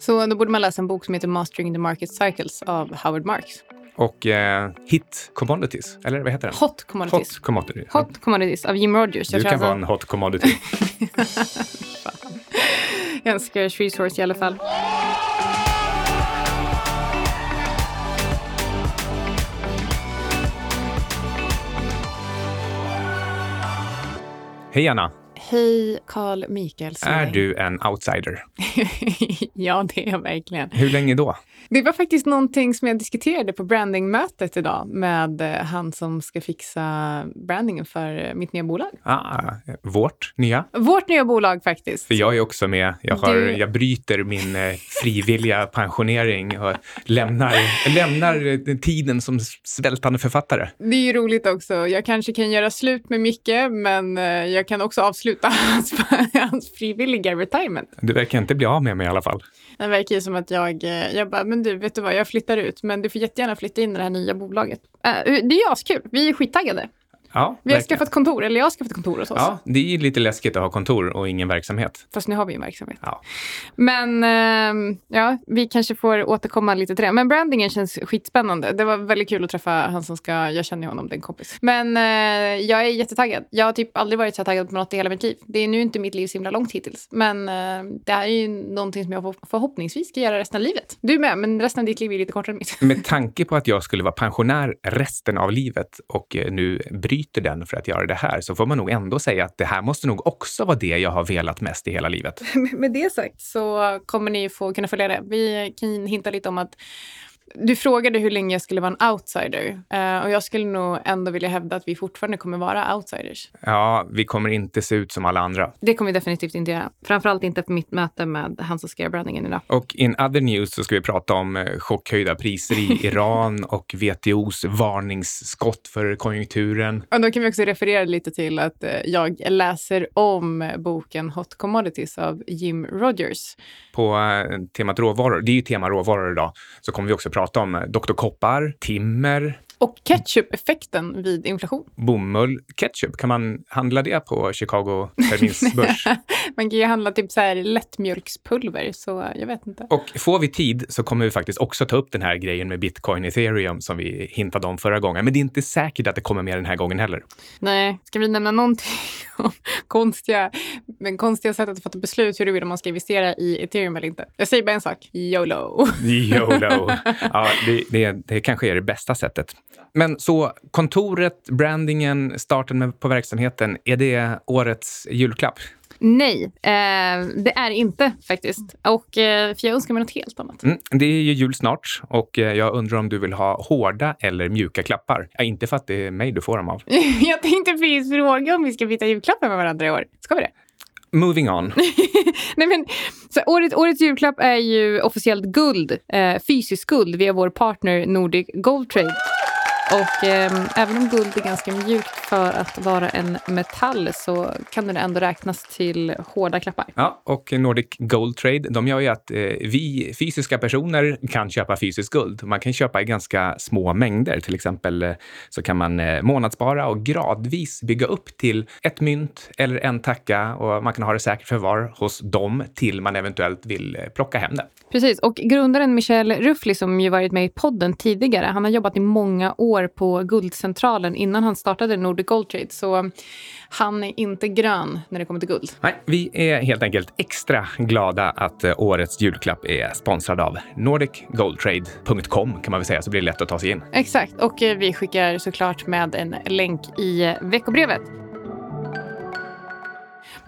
Så då borde man läsa en bok som heter Mastering the Market Cycles av Howard Marks. Och eh, Hit Commodities, eller vad heter den? Hot Commodities. Hot Commodities. Hot Commodities av Jim Rogers. Du kan vara en hot commodity. Jag älskar resource i alla fall. Hej Anna! Hej Carl Mikael Är du en outsider? ja, det är jag verkligen. Hur länge då? Det var faktiskt någonting som jag diskuterade på brandingmötet idag med eh, han som ska fixa brandingen för eh, mitt nya bolag. Ah, vårt nya? Vårt nya bolag faktiskt. För jag är också med. Jag, har, Du- jag bryter min eh, frivilliga pensionering och lämnar, lämnar eh, tiden som svältande författare. Det är ju roligt också. Jag kanske kan göra slut med Micke, men eh, jag kan också avsluta hans, hans frivilliga retirement. Du verkar inte bli av med mig i alla fall. Det verkar ju som att jag, eh, jag bara, men du, vet du vad, jag flyttar ut, men du får jättegärna flytta in i det här nya bolaget. Eh, det är ju askul. Vi är skittaggade. Ja, Vi har verkligen. skaffat kontor, eller jag har skaffat kontor hos oss. Ja, det är lite läskigt att ha kontor och ingen verksamhet. Fast nu har vi ju en verksamhet. Ja. Men eh, ja, vi kanske får återkomma lite till det. Men brandingen känns skitspännande. Det var väldigt kul att träffa han som ska, jag känner ju honom, det är en kompis. Men eh, jag är jättetaggad. Jag har typ aldrig varit så taggad på något i hela mitt liv. Det är nu inte mitt liv så himla långt hittills. Men eh, det här är ju någonting som jag för- förhoppningsvis ska göra resten av livet. Du med, men resten av ditt liv är lite kortare än mitt. Med tanke på att jag skulle vara pensionär resten av livet och eh, nu bryter den för att göra det här så får man nog ändå säga att det här måste nog också vara det jag har velat mest i hela livet. Med det sagt så kommer ni få kunna följa det. Vi kan hinta lite om att du frågade hur länge jag skulle vara en outsider. Eh, och jag skulle nog ändå vilja hävda att vi fortfarande kommer vara outsiders. Ja, vi kommer inte se ut som alla andra. Det kommer vi definitivt inte göra. Framförallt inte efter mitt möte med han som ska göra brandingen idag. Och in other news så ska vi prata om eh, chockhöjda priser i Iran och WTOs varningsskott för konjunkturen. Och då kan vi också referera lite till att eh, jag läser om boken Hot Commodities av Jim Rogers. På temat råvaror, det är ju tema råvaror idag, så kommer vi också prata prata om eh, Dr. Koppar, timmer, och ketchup-effekten vid inflation. bomull, ketchup. Kan man handla det på Chicago terminsbörs? Man kan ju handla typ så här lättmjölkspulver, så jag vet inte. Och får vi tid så kommer vi faktiskt också ta upp den här grejen med bitcoin ethereum som vi hintade om förra gången. Men det är inte säkert att det kommer med den här gången heller. Nej, ska vi nämna någonting om konstiga, men konstiga sätt att fatta beslut huruvida man ska investera i ethereum eller inte? Jag säger bara en sak, YOLO. YOLO. Ja, det, det, det kanske är det bästa sättet. Men så kontoret, brandingen, starten med, på verksamheten, är det årets julklapp? Nej, eh, det är inte faktiskt. Och eh, för jag önskar mig något helt annat. Mm, det är ju jul snart och eh, jag undrar om du vill ha hårda eller mjuka klappar? Ja, inte för att det är mig du får dem av. jag tänkte precis fråga om vi ska byta julklappar med varandra i år. Ska vi det? Moving on. Nej, men, så året, årets julklapp är ju officiellt guld, eh, fysiskt guld via vår partner Nordic Gold Trade. Och eh, även om guld är ganska mjukt för att vara en metall så kan det ändå räknas till hårda klappar. Ja, och Nordic Gold Trade, de gör ju att eh, vi fysiska personer kan köpa fysiskt guld. Man kan köpa i ganska små mängder. Till exempel eh, så kan man eh, månadsspara och gradvis bygga upp till ett mynt eller en tacka och man kan ha det säkert förvar hos dem till man eventuellt vill eh, plocka hem det. Precis, och grundaren Michel Ruffli som ju varit med i podden tidigare, han har jobbat i många år på Guldcentralen innan han startade Nordic Gold Trade. Så han är inte grön när det kommer till guld. Nej, vi är helt enkelt extra glada att eh, årets julklapp är sponsrad av nordicgoldtrade.com kan man väl säga, så blir det lätt att ta sig in. Exakt, och eh, vi skickar såklart med en länk i eh, veckobrevet.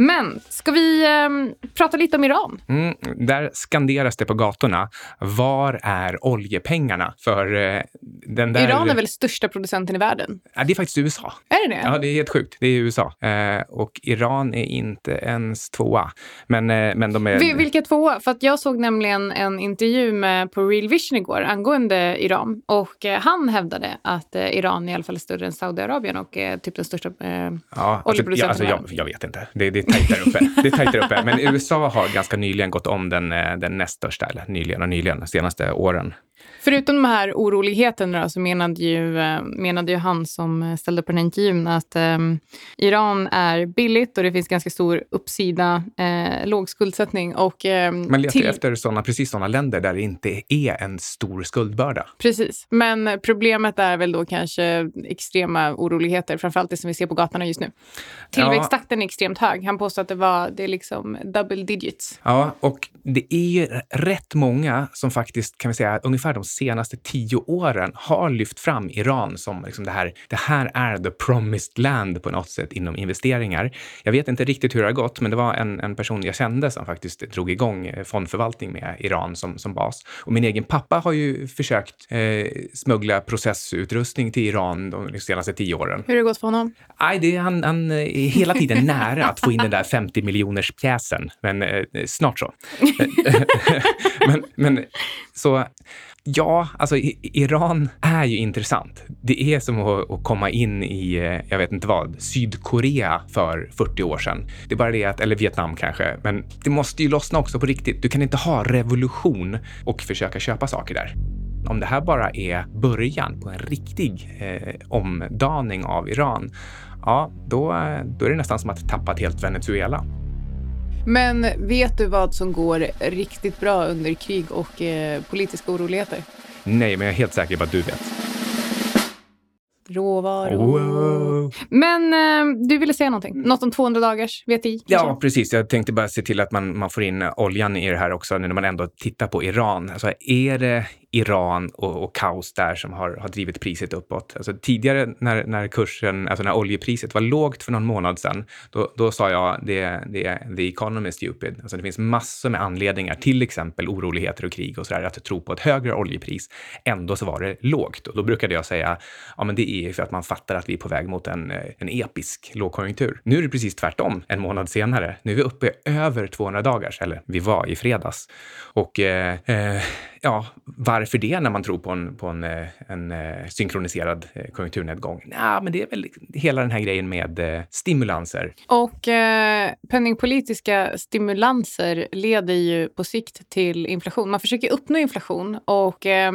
Men ska vi ehm, prata lite om Iran? Mm, där skanderas det på gatorna. Var är oljepengarna? För eh, den där... Iran är väl största producenten i världen? Ja, det är faktiskt USA. Är det det? Ja, det är helt sjukt. Det är USA. Eh, och Iran är inte ens tvåa. Men, eh, men de är... Vi- Vilka tvåa? För att jag såg nämligen en intervju med, på Real Vision igår angående Iran. Och eh, han hävdade att eh, Iran i alla fall är större än Saudiarabien och typ den största... Eh, Ja, alltså, oljeproducenten ja, alltså, jag, jag vet inte. Det, det tajt där uppe. Det är tajt där uppe. Men USA har ganska nyligen gått om den, eh, den näst största, eller nyligen och nyligen, de senaste åren. Förutom de här oroligheterna så menade ju, eh, menade ju han som ställde på den här intervjun att eh, Iran är billigt och det finns ganska stor uppsida, eh, låg skuldsättning. Och, eh, Man letar till... efter såna, precis sådana länder där det inte är en stor skuldbörda. Precis, men problemet är väl då kanske extrema oroligheter, framförallt det som vi ser på gatorna just nu. Tillväxttakten är extremt hög. Han påstår att det var det är liksom double digits. Ja, och det är ju rätt många som faktiskt, kan vi säga, ungefär de senaste tio åren har lyft fram Iran som liksom det här, det här är the promised land på något sätt inom investeringar. Jag vet inte riktigt hur det har gått, men det var en, en person jag kände som faktiskt drog igång eh, fondförvaltning med Iran som, som bas. Och min egen pappa har ju försökt eh, smuggla processutrustning till Iran de senaste tio åren. Hur har det gått för honom? Aj, det, han, han är hela tiden nära att få in den där 50 miljoners pjäsen, men eh, snart så. men, men så Ja, alltså Iran är ju intressant. Det är som att, att, komma in i, eh, jag vet inte vad, Sydkorea för 40 år sedan. Det är bara det att, eller Vietnam kanske, men det måste ju lossna också på riktigt. Du kan inte ha revolution och försöka köpa saker där. Om det här bara är början på en riktig eh, omdaning av Iran, ja, då, då är det nästan som att tappa ett helt Venezuela. Men vet du vad som går riktigt bra under krig och eh, politiska oroligheter? Nej, men jag är helt säker på att du vet. Råvaror. Wow. Men eh, du ville säga någonting? Något om 200 dagars VTI? Ja, precis. Jag tänkte bara se till att man, man får in oljan i det här också, när man ändå tittar på Iran. Alltså, är det Iran och, och, kaos där som har, har drivit priset uppåt. Alltså tidigare när, när kursen, alltså när oljepriset var lågt för någon månad sedan, då, då sa jag det, det är the economy is stupid. Alltså det finns massor med anledningar, till exempel oroligheter och krig och så där, att tro på ett högre oljepris. Ändå så var det lågt och då brukade jag säga, ja men det är för att man fattar att vi är på väg mot en, en episk lågkonjunktur. Nu är det precis tvärtom, en månad senare. Nu är vi uppe över 200 dagars, eller vi var i fredags. Och eh, eh, ja, varför det när man tror på en, på en, eh, en, en synkroniserad eh, konjunkturnedgång? Nej, men det är väl hela den här grejen med stimulanser. Och eh, penningpolitiska stimulanser leder ju på sikt till inflation. Man försöker uppnå inflation och eh,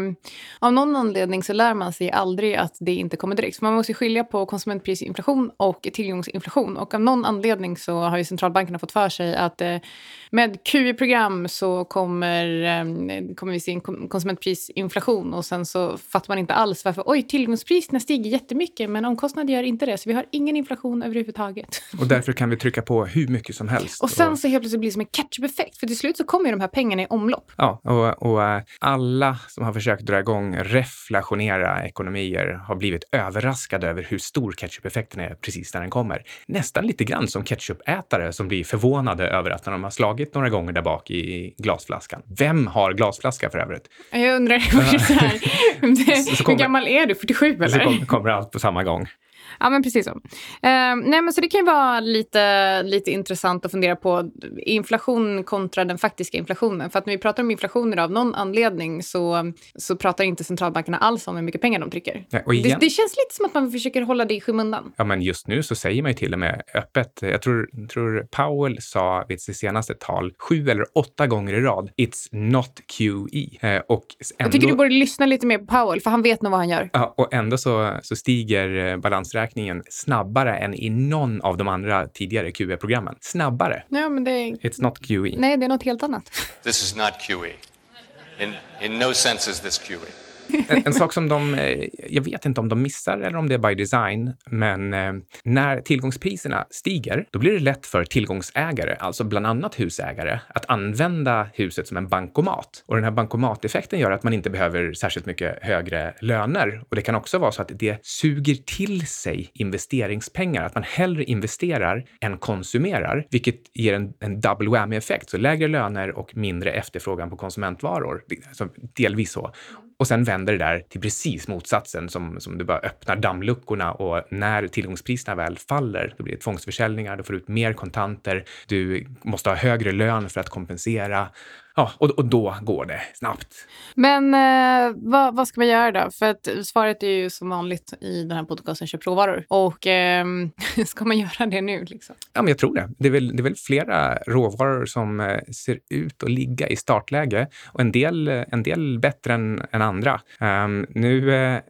av någon anledning så lär man sig aldrig att det inte kommer direkt. Man måste skilja på konsumentprisinflation och tillgångsinflation. Och av någon anledning så har ju centralbankerna fått för sig att eh, med QE-program så kommer, ehm, kommer vi se en konsumentprisinflation och sen så fattar man inte alls varför. Oj, tillgångspriserna stiger jättemycket men omkostnader gör inte det. Så vi har ingen inflation överhuvudtaget. Och därför kan vi trycka på hur mycket som helst. Och sen så helt plötsligt blir det som en catch-up-effekt. För till slut så kommer ju de här pengarna i omlopp. Ja, och, och äh, alla som har försökt dra igång reflationera ekonomier har blivit överraskade över hur stor catch-up-effekten är precis när den kommer. Nästan lite grann som ketchupätare som blir förvånade över att när de har slagit några gånger där bak i glasflaskan. Vem har glasflaska för övrigt? Jag undrar, så här, hur gammal är du? 47 eller? Så kommer allt på samma gång. Ja, men precis så. Uh, nej, men så det kan ju vara lite, lite intressant att fundera på inflation kontra den faktiska inflationen. För att när vi pratar om inflationer av någon anledning så, så pratar inte centralbankerna alls om hur mycket pengar de trycker. Ja, det, det, känns lite som att man försöker hålla det i skymundan. Ja, men just nu så säger man ju till och med öppet. Jag tror, tror Powell sa vid sitt senaste tal sju eller åtta gånger i rad, it's not QE. Uh, och ändå, jag tycker du borde lyssna lite mer på Powell, för han vet nog vad han gör. Ja, och ändå så, så stiger eh, balansräkningen tillverkningen snabbare än i någon av de andra tidigare QE-programmen. Snabbare. Ja, men det är... It's not QE. Nej, det är något helt annat. This is not QE. In, in no sense is this QE. En, en, sak som de, eh, jag vet inte om de missar eller om det är by design, men eh, när tillgångspriserna stiger, då blir det lätt för tillgångsägare, alltså bland annat husägare, att använda huset som en bankomat. Och den här bankomateffekten gör att man inte behöver särskilt mycket högre löner. Och det kan också vara så att det suger till sig investeringspengar, att man hellre investerar än konsumerar, vilket ger en, en double whammy-effekt. Så lägre löner och mindre efterfrågan på konsumentvaror. Alltså delvis så. Och sen vänder det där till precis motsatsen som, som du bara öppnar dammluckorna och när tillgångspriserna väl faller, då blir det tvångsförsäljningar, du får ut mer kontanter, du måste ha högre lön för att kompensera ja, och, och då går det snabbt. Men eh, vad, vad ska man göra då? För att svaret är ju som vanligt i den här podcasten Köp råvaror. Och eh, ska man göra det nu? Liksom? Ja, men jag tror det. Det är, väl, det är väl flera råvaror som eh, ser ut att ligga i startläge och en del, en del bättre än, än andra. Um, nu eh,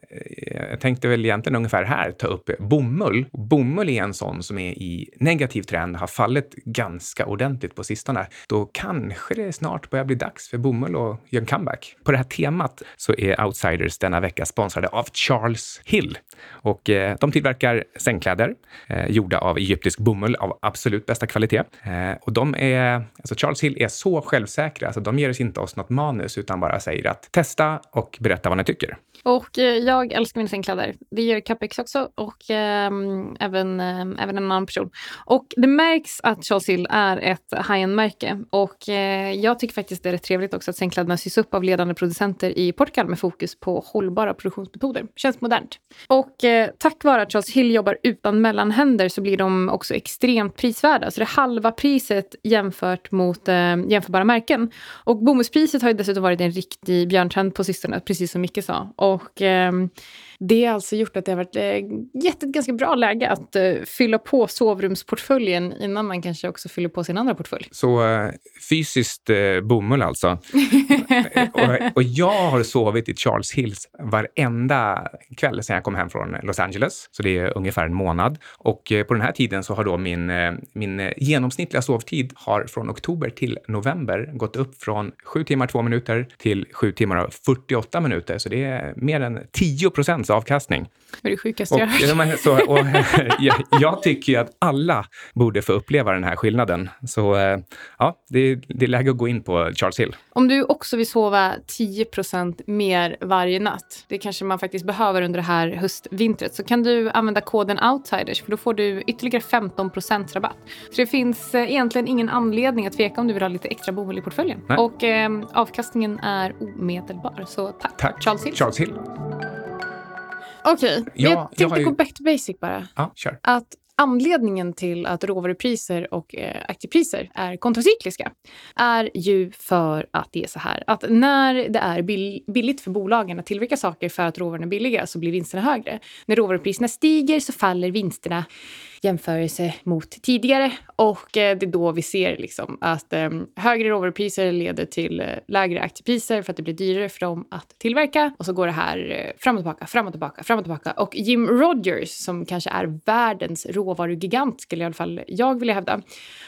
jag tänkte väl egentligen ungefär här ta upp bomull. Bomull är en sån som är i negativ trend, har fallit ganska ordentligt på sistone. Då kanske det snart börjar Börjar bli dags för bomull att göra en comeback. På det här temat så är Outsiders denna vecka sponsrade av Charles Hill. Och eh, de tillverkar sängkläder eh, gjorda av egyptisk bomull av absolut bästa kvalitet. Eh, och de är, alltså Charles Hill är så självsäkra, alltså de ger oss inte oss något manus utan bara säger att testa och berätta vad ni tycker. Och eh, jag älskar mina sängkläder. Det gör Capex också och eh, även, eh, även en annan person. Och det märks att Charles Hill är ett high-end-märke. Och eh, jag tycker faktiskt det är rätt trevligt också att sängkläderna sys upp av ledande producenter i Portugal med fokus på hållbara produktionsmetoder. Känns modernt. Och eh, tack vare att Charles Hill jobbar utan mellanhänder så blir de också extremt prisvärda. Så det är halva priset jämfört mot eh, jämförbara märken. Och bomullspriset har ju dessutom varit en riktig björntrend på sistone, precis som Micke sa. Och eh, det har alltså gjort att det har varit eh, gett ett ganska bra läge att eh, fylla på sovrumsportföljen innan man kanske också fyller på sin andra portfölj. Så eh, fysiskt bomull alltså. och, och, jag har sovit i Charles Hills varenda kväll sedan jag kom hem från Los Angeles. Så det är ungefär en månad. Och eh, på den här tiden så har då min, eh, min genomsnittliga sovtid har från oktober till november gått upp från 7 timmar 2 minuter till 7 timmar och 48 minuter. Så det är mer än 10 procents avkastning. Det är det sjukaste jag har hört. Så, och, jag, jag tycker ju att alla borde få uppleva den här skillnaden. Så ja, det, det är läge att gå in på Charles Hill. Om du också vill sova 10% mer varje natt, det kanske man faktiskt behöver under det här höstvintret, så kan du använda koden outsiders för då får du ytterligare 15 rabatt. Så det finns eh, egentligen ingen anledning att tveka om du vill ha lite extra bomull i portföljen. Nej. Och eh, avkastningen är omedelbar. Så tack, tack. Charles Hill. Charles Hill. Okej, okay. ja, jag tänkte jag ju... gå back to basic bara. Ja, kör. Att anledningen till att råvarupriser och eh, aktiepriser är kontracykliska är ju för att det är så här att när det är bill billigt för bolagen att tillverka saker för att råvarorna är billiga så blir vinsterna högre. När råvarupriserna stiger så faller vinsterna jämförelse mot tidigare. Och eh, det är då vi ser liksom att eh, högre råvarupriser leder till eh, lägre aktiepriser för att det blir dyrare för dem att tillverka. Och så går det här fram och tillbaka, fram och tillbaka, fram och tillbaka. Och Jim Rogers, som kanske är världens råvarugigant, skulle i alla fall jag vilja hävda,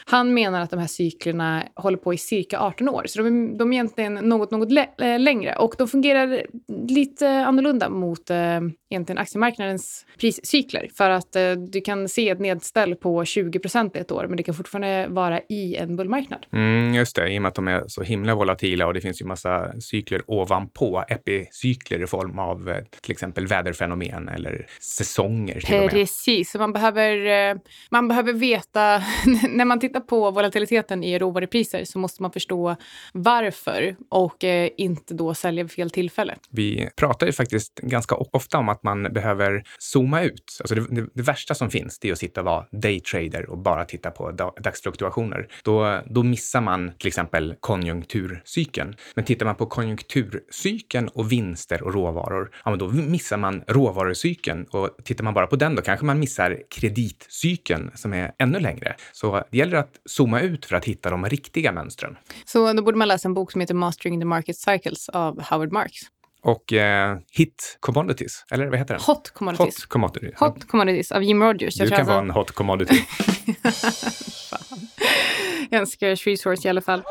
han menar att de här cyklerna håller på i cirka 18 år. Så de är, de är egentligen något, något längre. Och de fungerar lite annorlunda mot eh, egentligen aktiemarknadens priscykler. För att eh, du kan se ett nedställ på 20 procent ett år, men det kan fortfarande vara i en bullmarknad. Mm, just det, i och med att de är så himla volatila och det finns ju massa cykler ovanpå, epicykler i form av eh, till exempel väderfenomen eller säsonger. Precis, så man behöver, eh, man behöver veta, när man tittar på volatiliteten i råvarupriser så måste man förstå varför och eh, inte då sälja vid fel tillfälle. Vi pratar ju faktiskt ganska ofta om att man behöver zooma ut. Alltså det, det, det värsta som finns, det är att sitta och vara daytrader och bara titta på dagsfluktuationer, då, då missar man till exempel konjunkturcykeln. Men tittar man på konjunkturcykeln och vinster och råvaror, ja, men då missar man råvarucykeln. Och tittar man bara på den, då kanske man missar kreditcykeln som är ännu längre. Så det gäller att zooma ut för att hitta de riktiga mönstren. Så då borde man läsa en bok som heter Mastering the Market Cycles av Howard Marks och eh, Hit Commodities, eller vad heter den? Hot Commodities. Hot Commodities, hot commodities av Jim Rogers. Jag du kan alltså... vara en hot commodity. Jag önskar Shreesource i alla fall.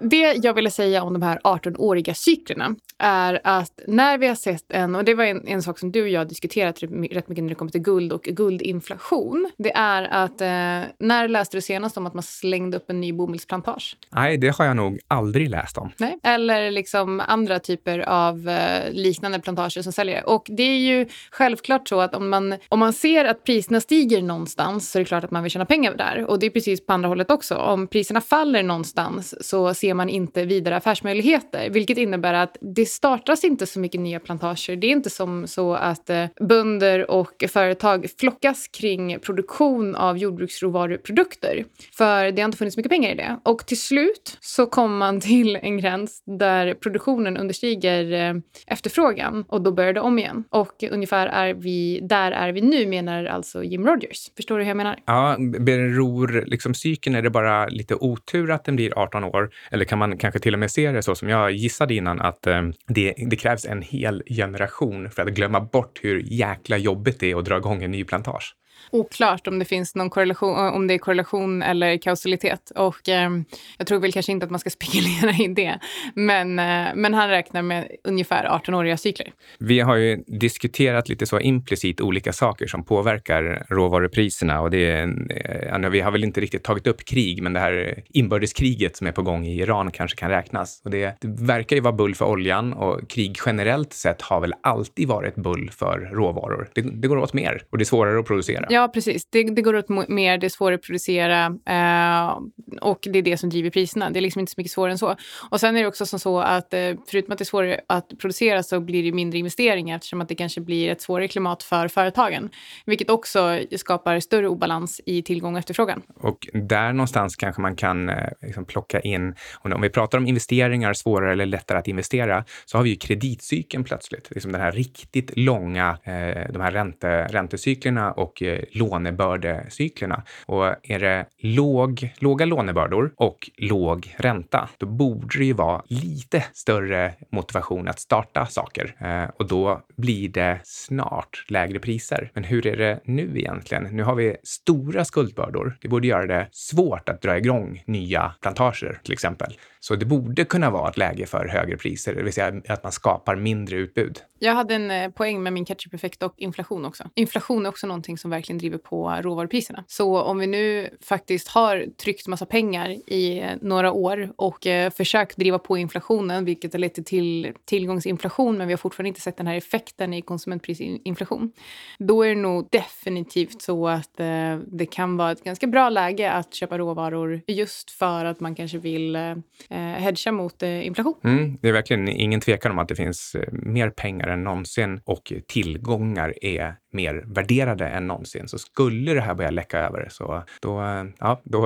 Det jag ville säga om de här 18-åriga cyklerna är att när vi har sett en, och det var en, en sak som du och jag diskuterat rätt mycket när det kommer till guld och guldinflation. Det är att, eh, när läste du senast om att man slängde upp en ny bomullsplantage? Nej, det har jag nog aldrig läst om. Nej. Eller liksom andra typer av eh, liknande plantager som säljer Och det är ju självklart så att om man, om man ser att priserna stiger någonstans så är det klart att man vill tjäna pengar där. Och det är precis på andra hållet också. Om priserna faller någonstans så ser ser man inte vidare affärsmöjligheter. Vilket innebär att det startas inte så mycket nya plantager. Det är inte som så att eh, bönder och företag flockas kring produktion av jordbruksråvaruprodukter. För det har inte funnits mycket pengar i det. Och till slut så kommer man till en gräns där produktionen understiger eh, efterfrågan och då börjar det om igen. Och ungefär är vi, där är vi nu menar alltså Jim Rogers. Förstår du hur jag menar? Ja, beror liksom cykeln, är det bara lite otur att den blir 18 år? Eller kan man kanske till och med se det så som jag gissade innan, att eh, det, det krävs en hel generation för att glömma bort hur jäkla jobbigt det är att dra igång en ny plantage? Oklart om det finns någon korrelation, om det är korrelation eller kausalitet. Och eh, jag tror väl kanske inte att man ska spekulera i det. Men, eh, men han räknar med ungefär 18-åriga cykler. Vi har ju diskuterat lite så implicit olika saker som påverkar råvarupriserna och det är, eh, vi har väl inte riktigt tagit upp krig, men det här inbördeskriget som är på gång i Iran kanske kan räknas. Och det, det verkar ju vara bull för oljan och krig generellt sett har väl alltid varit bull för råvaror. Det, det går åt mer och det är svårare att producera. Ja, Ja precis. Det, det går åt mer, det är svårare att producera eh, och det är det som driver priserna. Det är liksom inte så mycket svårare än så. Och sen är det också som så att eh, förutom att det är svårare att producera så blir det mindre investeringar eftersom att det kanske blir ett svårare klimat för företagen. Vilket också skapar större obalans i tillgång och efterfrågan. Och där någonstans kanske man kan eh, liksom plocka in, om vi pratar om investeringar, svårare eller lättare att investera, så har vi ju kreditcykeln plötsligt. Liksom den här riktigt långa, eh, de här ränte, räntecyklerna och eh, lånebördecyklerna. Och är det låg, låga lånebördor och låg ränta, då borde det ju vara lite större motivation att starta saker. Eh, och då blir det snart lägre priser. Men hur är det nu egentligen? Nu har vi stora skuldbördor. Det borde göra det svårt att dra igång nya plantager till exempel. Så det borde kunna vara ett läge för högre priser, det vill säga att man skapar mindre utbud. Jag hade en eh, poäng med min ketchup-effekt och inflation också. Inflation är också någonting som verkligen driver på råvarupriserna. Så om vi nu faktiskt har tryckt massa pengar i några år och eh, försökt driva på inflationen, vilket har lett till tillgångsinflation, men vi har fortfarande inte sett den här effekten i konsumentprisinflation, då är det nog definitivt så att eh, det kan vara ett ganska bra läge att köpa råvaror just för att man kanske vill eh, eh hedga mot eh, inflation. Mm, det är verkligen ingen tvekan om att det finns eh, mer pengar än någonsin och tillgångar är mer värderade än någonsin. Så skulle det här börja läcka över så då, ja, då,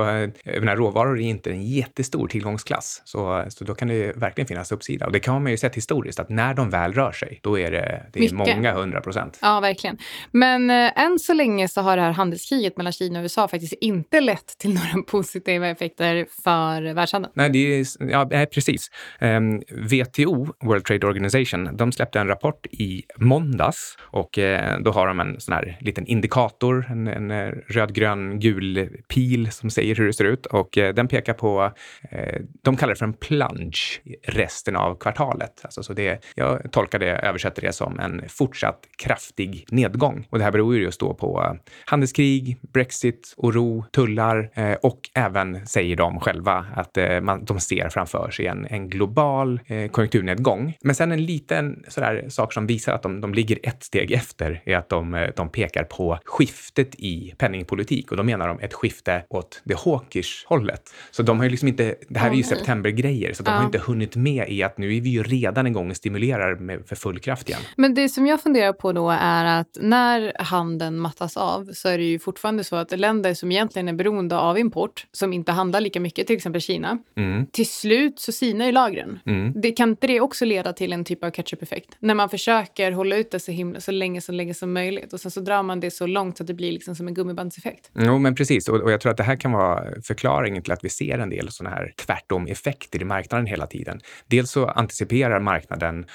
menar, råvaror är inte en jättestor tillgångsklass. Så, så då kan det verkligen finnas uppsida. Och det kan man ju sett historiskt att när de väl rör sig, då är det, det är många hundra procent. Ja, verkligen. Men eh, än så länge så har det här handelskriget mellan Kina och USA faktiskt inte lett till några positiva effekter för världshandeln. Nej, det är, ja, precis. Um, ehm, WTO, World Trade Organization, de släppte en rapport i måndags och uh, då har de en sån här liten indikator, en, en eh, röd, grön, gul pil som säger hur det ser ut och eh, den pekar på, eh, de kallar det för en plunge resten av kvartalet. Alltså, så det, jag tolkar det, översätter det som en fortsatt kraftig nedgång. Och det här beror ju just då på eh, handelskrig, Brexit, oro, tullar eh, och även säger de själva att eh, man, de ser framför sig en, en global eh, konjunkturnedgång. Men sen en liten sådär sak som visar att de, de ligger ett steg efter är att de eh, de, pekar på skift skiftet i penningpolitik och då menar de ett skifte åt det hawkish hållet. Så de har ju liksom inte, det här är ju septembergrejer, så de ja. har inte hunnit med i att nu är vi ju redan igång och stimulerar med, för full kraft igen. Men det som jag funderar på då är att när handeln mattas av så är det ju fortfarande så att länder som egentligen är beroende av import, som inte handlar lika mycket, till exempel Kina, mm. till slut så sinar ju lagren. Mm. Det, kan inte det också leda till en typ av catch-up-effekt? När man försöker hålla ut det så, himla, så länge, så länge som möjligt. Och sen så drar man det så långt att det blir liksom som en gummibandseffekt. Jo, men precis. Och, och jag tror att det här kan vara förklaringen till att vi ser en del sådana här tvärtom-effekter i marknaden hela tiden. Dels så anticiperar marknaden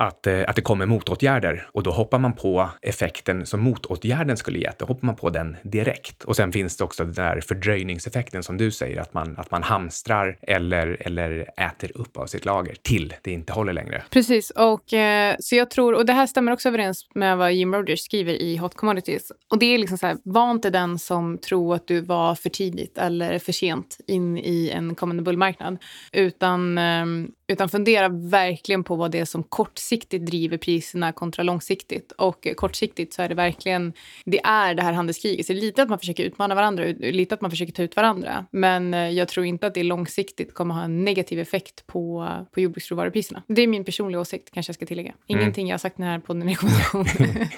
att, eh, att det kommer motåtgärder och då hoppar man på effekten som motåtgärden skulle gett. Då hoppar man på den direkt. Och sen finns det också den där fördröjningseffekten som du säger, att man, att man hamstrar eller, eller äter upp av sitt lager till det inte håller längre. Precis, och eh, så jag tror, och det här stämmer också överens med vad Jim Rogers skriver i Hot Commodities. Och det är liksom så här, var inte den som tror att du var för tidigt eller för sent in i en kommande bullmarknad, utan ehm, utan fundera verkligen på vad det är som kortsiktigt driver priserna kontra långsiktigt. Och kortsiktigt så är det verkligen det är det här handelskriget. Så det är lite att man försöker utmana varandra, lite att man försöker ta ut varandra. Men eh, jag tror inte att det långsiktigt kommer ha en negativ effekt på, på jordbruksråvarupriserna. Det är min personliga åsikt, kanske jag ska tillägga. Mm. Ingenting jag har sagt i den här podden är rekommendation.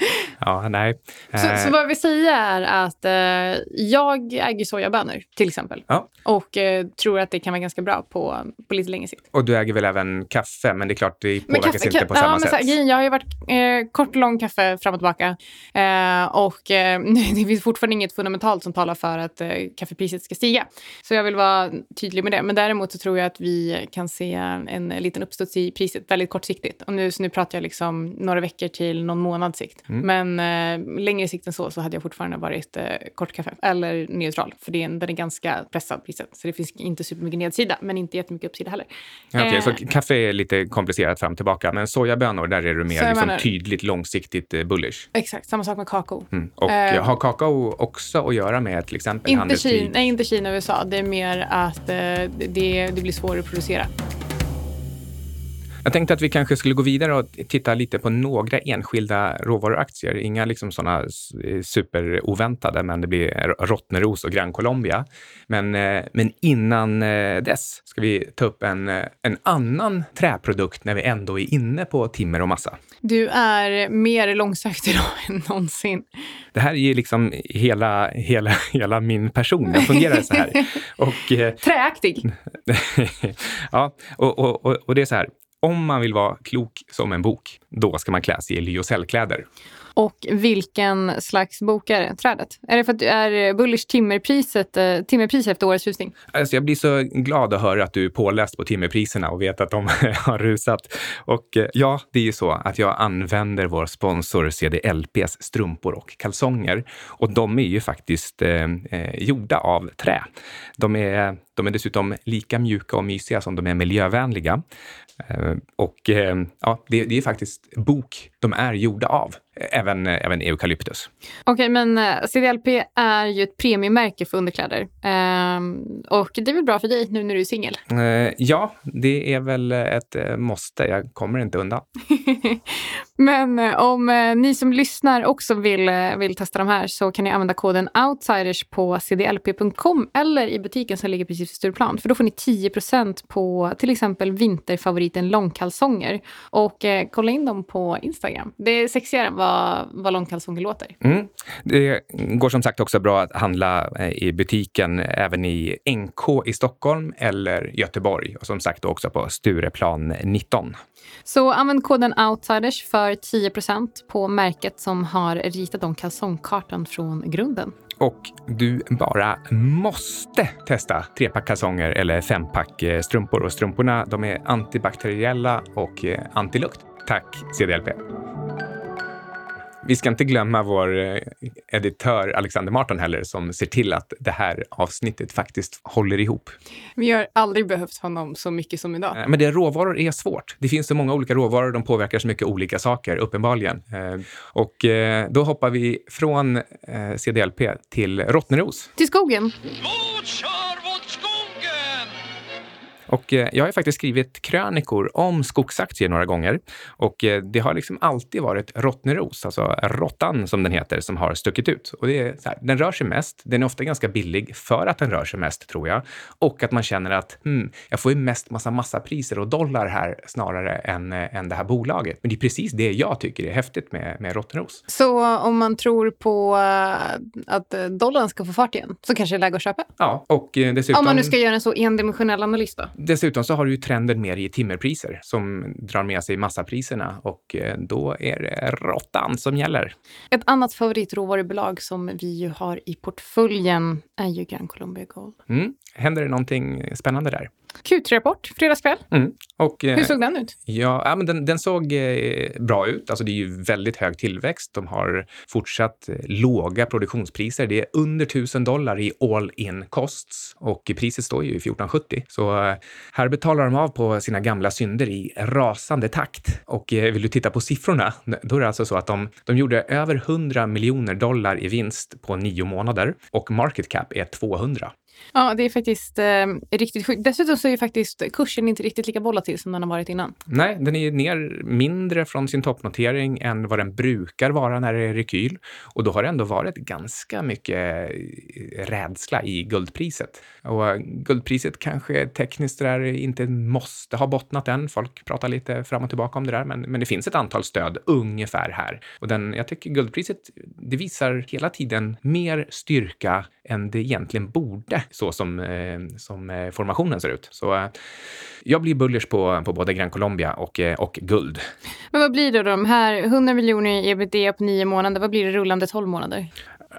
Ja, nej. Så, Eh, så vad jag vill säga är att eh, jag äger sojabönor till exempel. Ja. Och eh, tror att det kan vara ganska bra på, på lite längre sikt. Och du äger väl även kaffe, men det är klart, det påverkas kaffe- inte på ja, samma så här, sätt. jag har ju varit eh, kort och lång kaffe fram och tillbaka. Eh, och eh, det finns fortfarande inget fundamentalt som talar för att eh, kaffepriset ska stiga. Så jag vill vara tydlig med det. Men däremot så tror jag att vi kan se en liten uppstuds i priset väldigt kortsiktigt. Och nu, så nu pratar jag liksom några veckor till någon månads sikt. Mm. Men eh, längre sikt än så så hade jag fortfarande varit eh, kort kaffe. Eller neutral. För det den är ganska pressad priset. Så det finns inte supermycket nedsida, men inte jättemycket uppsida heller. Ja, okej, Eh, så kaffe är lite komplicerat fram och tillbaka, men sojabönor, där är du mer liksom, tydligt långsiktigt eh, bullish. Exakt, samma sak med kakao. Mm. Och Eh, har kakao också att göra med till exempel Inte? Kina, nej, inte Kina och USA. Det är mer att eh, det, det blir svårare att producera. Jag tänkte att vi kanske skulle gå vidare och titta lite på några enskilda råvaruaktier. Inga liksom sådana superoväntade, men det blir Rottneros och Gran Colombia. Men, eh, men innan eh, dess ska vi ta upp en, eh, en annan träprodukt när vi ändå är inne på timmer och massa. Du är mer långsökt idag än någonsin. Det här är ju liksom hela, hela, hela min person. Jag fungerar så här. Och, Träaktig. ja, och, och, och, och det är så här. Om man vill vara klok som en bok, då ska man klä sig i lyocellkläder. Och vilken slags bok är det? Trädet? Är det för att du är eh, bullish timmerpriset, eh, timmerpris efter årets husning? Alltså jag blir så glad att höra att du är påläst på timmerpriserna och vet att de har rusat. Och eh, ja, det är ju så att jag använder vår sponsor CDLPs strumpor och kalsonger. Och de är ju faktiskt eh, gjorda av trä. De är, de är dessutom lika mjuka och mysiga som de är miljövänliga. Eh, och eh, ja, det, det är faktiskt bok de är gjorda av. Även, även eukalyptus. Okej, men eh, CDLP är ju ett premiummärke för underkläder. Ehm, och det är väl bra för dig nu när du är singel? Eh, ja, det är väl ett eh, måste. Jag kommer inte undan. Men eh, om eh, ni som lyssnar också vill, eh, vill testa de här så kan ni använda koden outsiders på cdlp.com eller i butiken som ligger precis vid Stureplan. För då får ni 10% på till exempel vinterfavoriten långkalsonger. Och eh, kolla in dem på Instagram. Det är sexigare än vad, vad långkalsonger låter. Mm. Det går som sagt också bra att handla i butiken även i NK i Stockholm eller Göteborg och som sagt också på Stureplan 19. Så använd koden outsiders för 10% på märket som har ritat om kalsongkartan från grunden. Och du bara måste testa trepack kalsonger eller fempack eh, strumpor. Och strumporna de är antibakteriella och eh, antilukt. Tack CDLP. Vi ska inte glömma vår eh, editör Alexander Marton heller som ser till att det här avsnittet faktiskt håller ihop. Vi har aldrig behövt honom så mycket som idag. Eh, Men det råvaror är svårt. Det finns så många olika råvaror, de påverkar så mycket olika saker, uppenbarligen. Eh, Och då hoppar vi från CDLP till Rottneros. Till skogen. Mot kör mot skogen! Och eh, jag har faktiskt skrivit krönikor om skogsaktier några gånger. Och eh, det har liksom alltid varit Rottneros, alltså råttan som den heter, som har stuckit ut. Och det är här, den rör sig mest. Den är ofta ganska billig för att den rör sig mest, tror jag. Och att man känner att hmm, jag får ju mest massa massapriser och dollar här snarare än, eh, än det här bolaget. Men det är precis det jag tycker är häftigt med, med Rottneros. Så om man tror på att dollarn ska få fart igen så kanske det är läge att köpa? Ja, och dessutom... Om man nu ska göra en så endimensionell analys då? Dessutom så har du ju trenden mer i timmerpriser som drar med sig massapriserna och eh, då är det råttan som gäller. Ett annat favoritråvarubolag som vi ju har i portföljen är ju Gran Colombia Gold. Mm. Händer det någonting spännande där? Q3-rapport, fredagskväll. Mm. Och, eh, Hur såg den ut? Ja, ja men den, den såg eh, bra ut. Alltså det är ju väldigt hög tillväxt. De har fortsatt eh, låga produktionspriser. Det är under 1000 dollar i all in costs och priset står ju i 1470. Så här betalar de av på sina gamla synder i rasande takt. Och vill du titta på siffrorna, då är det alltså så att de, de gjorde över 100 miljoner dollar i vinst på nio månader och market cap är 200. Ja, det är faktiskt eh, riktigt sjukt. Dessutom så är ju faktiskt kursen inte riktigt lika volatil till som den har varit innan. Nej, den är ner mindre från sin toppnotering än vad den brukar vara när det är rekyl. Och då har det ändå varit ganska mycket eh, rädsla i guldpriset. Och eh, guldpriset kanske tekniskt där inte måste ha bottnat än. Folk pratar lite fram och tillbaka om det där, men, men det finns ett antal stöd ungefär här. Och den, jag tycker guldpriset, det visar hela tiden mer styrka än det egentligen borde, så som, eh, som formationen ser ut. Så jag blir bullish på, på både Gran Colombia och, eh, och guld. Men vad blir då? De här 100 miljoner i ebitda på nio månader, vad blir det rullande 12 månader?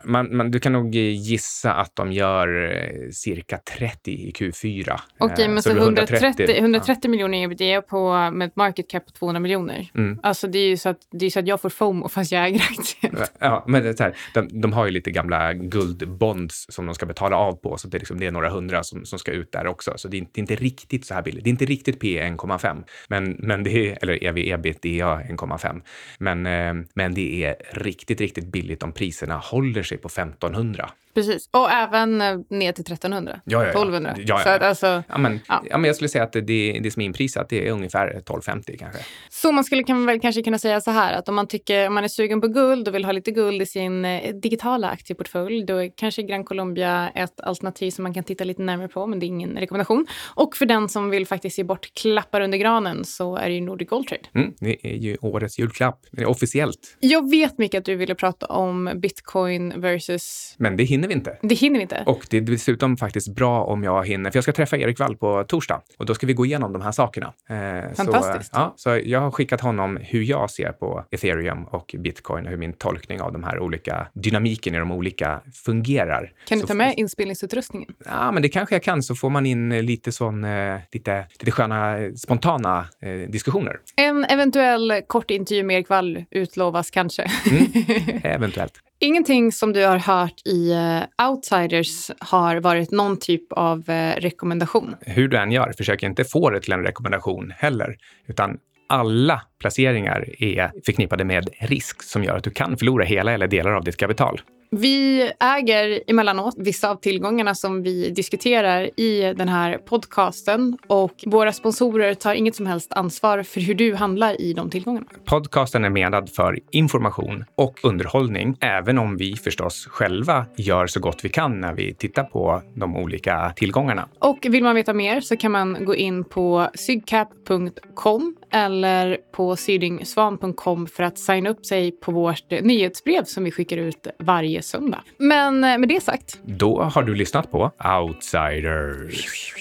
Man, man, du kan nog gissa att de gör eh, cirka 30 i Q4. Okej, Eh, men så så det blir 130, 130 miljoner i ebitda på, med ett market cap på 200 miljoner. Mm. Alltså det är ju så att, det är så att jag får FOMO fast jag äger aktien. Ja, men det här, de, de har ju lite gamla guldbonds som de ska betala av på, så det är, liksom, det är några hundra som, som ska ut där också. Så det är, inte, det är inte riktigt så här billigt. Det är inte riktigt P 1,5, men, men det är, eller EV ebitda 1,5. Men, eh, men det är riktigt, riktigt billigt om priserna håller sig på 1500. Precis. Och även eh, ner till 1300. Ja, ja, ja. 1200. Ja, ja, Så att ja. alltså, Ja, men, Ja. men jag skulle säga att det, det som är inprisat det är ungefär 1250 kanske. Så man skulle kan väl kanske kunna säga så här att om man tycker om man är sugen på guld och vill ha lite guld i sin eh, digitala aktieportfölj, då är kanske Gran Colombia ett alternativ som man kan titta lite närmare på, men det är ingen rekommendation. Och för den som vill faktiskt ge bort klappar under granen så är det ju Nordic Gold Trade. Mm, det är ju årets julklapp, det är officiellt. Jag vet mycket att du ville prata om bitcoin versus... Men det hinner vi inte. Det hinner vi inte. Och det är dessutom faktiskt bra om jag hinner, för jag ska träffa Erik Wall på torsdag och då ska vi gå igenom de här sakerna. Eh, Fantastiskt. Så, ja, så jag har skickat honom hur jag ser på ethereum och bitcoin och hur min tolkning av de här olika dynamiken i de olika fungerar. Kan du ta med inspelningsutrustningen? Ja, men det kanske jag kan, så får man in lite sån, eh, lite, lite sköna, eh, spontana eh, diskussioner. En eventuell kort intervju med Erik Wall utlovas kanske. Eventuellt. Ingenting som du har hört i eh, Outsiders har varit någon typ av eh, rekommendation. hur du än gör, försök inte få det till en rekommendation heller, utan alla placeringar är förknippade med risk som gör att du kan förlora hela eller delar av ditt kapital. Vi äger emellanåt vissa av tillgångarna som vi diskuterar i den här podcasten och våra sponsorer tar inget som helst ansvar för hur du handlar i de tillgångarna. Podcasten är menad för information och underhållning, även om vi förstås själva gör så gott vi kan när vi tittar på de olika tillgångarna. Och vill man veta mer så kan man gå in på sygcap.com eller på sydingsvan.com för att signa upp sig på vårt nyhetsbrev som vi skickar ut varje söndag. Men eh, med det sagt, Då har du lyssnat på Outsiders.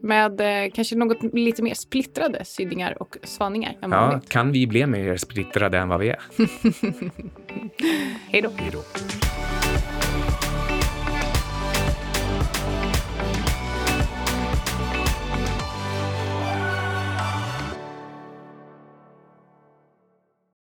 med eh, kanske något lite mer splittrade sydingar och svaningar än Ja, vanligt. kan vi bli mer splittrade än vad vi är? Hej då! Hej då.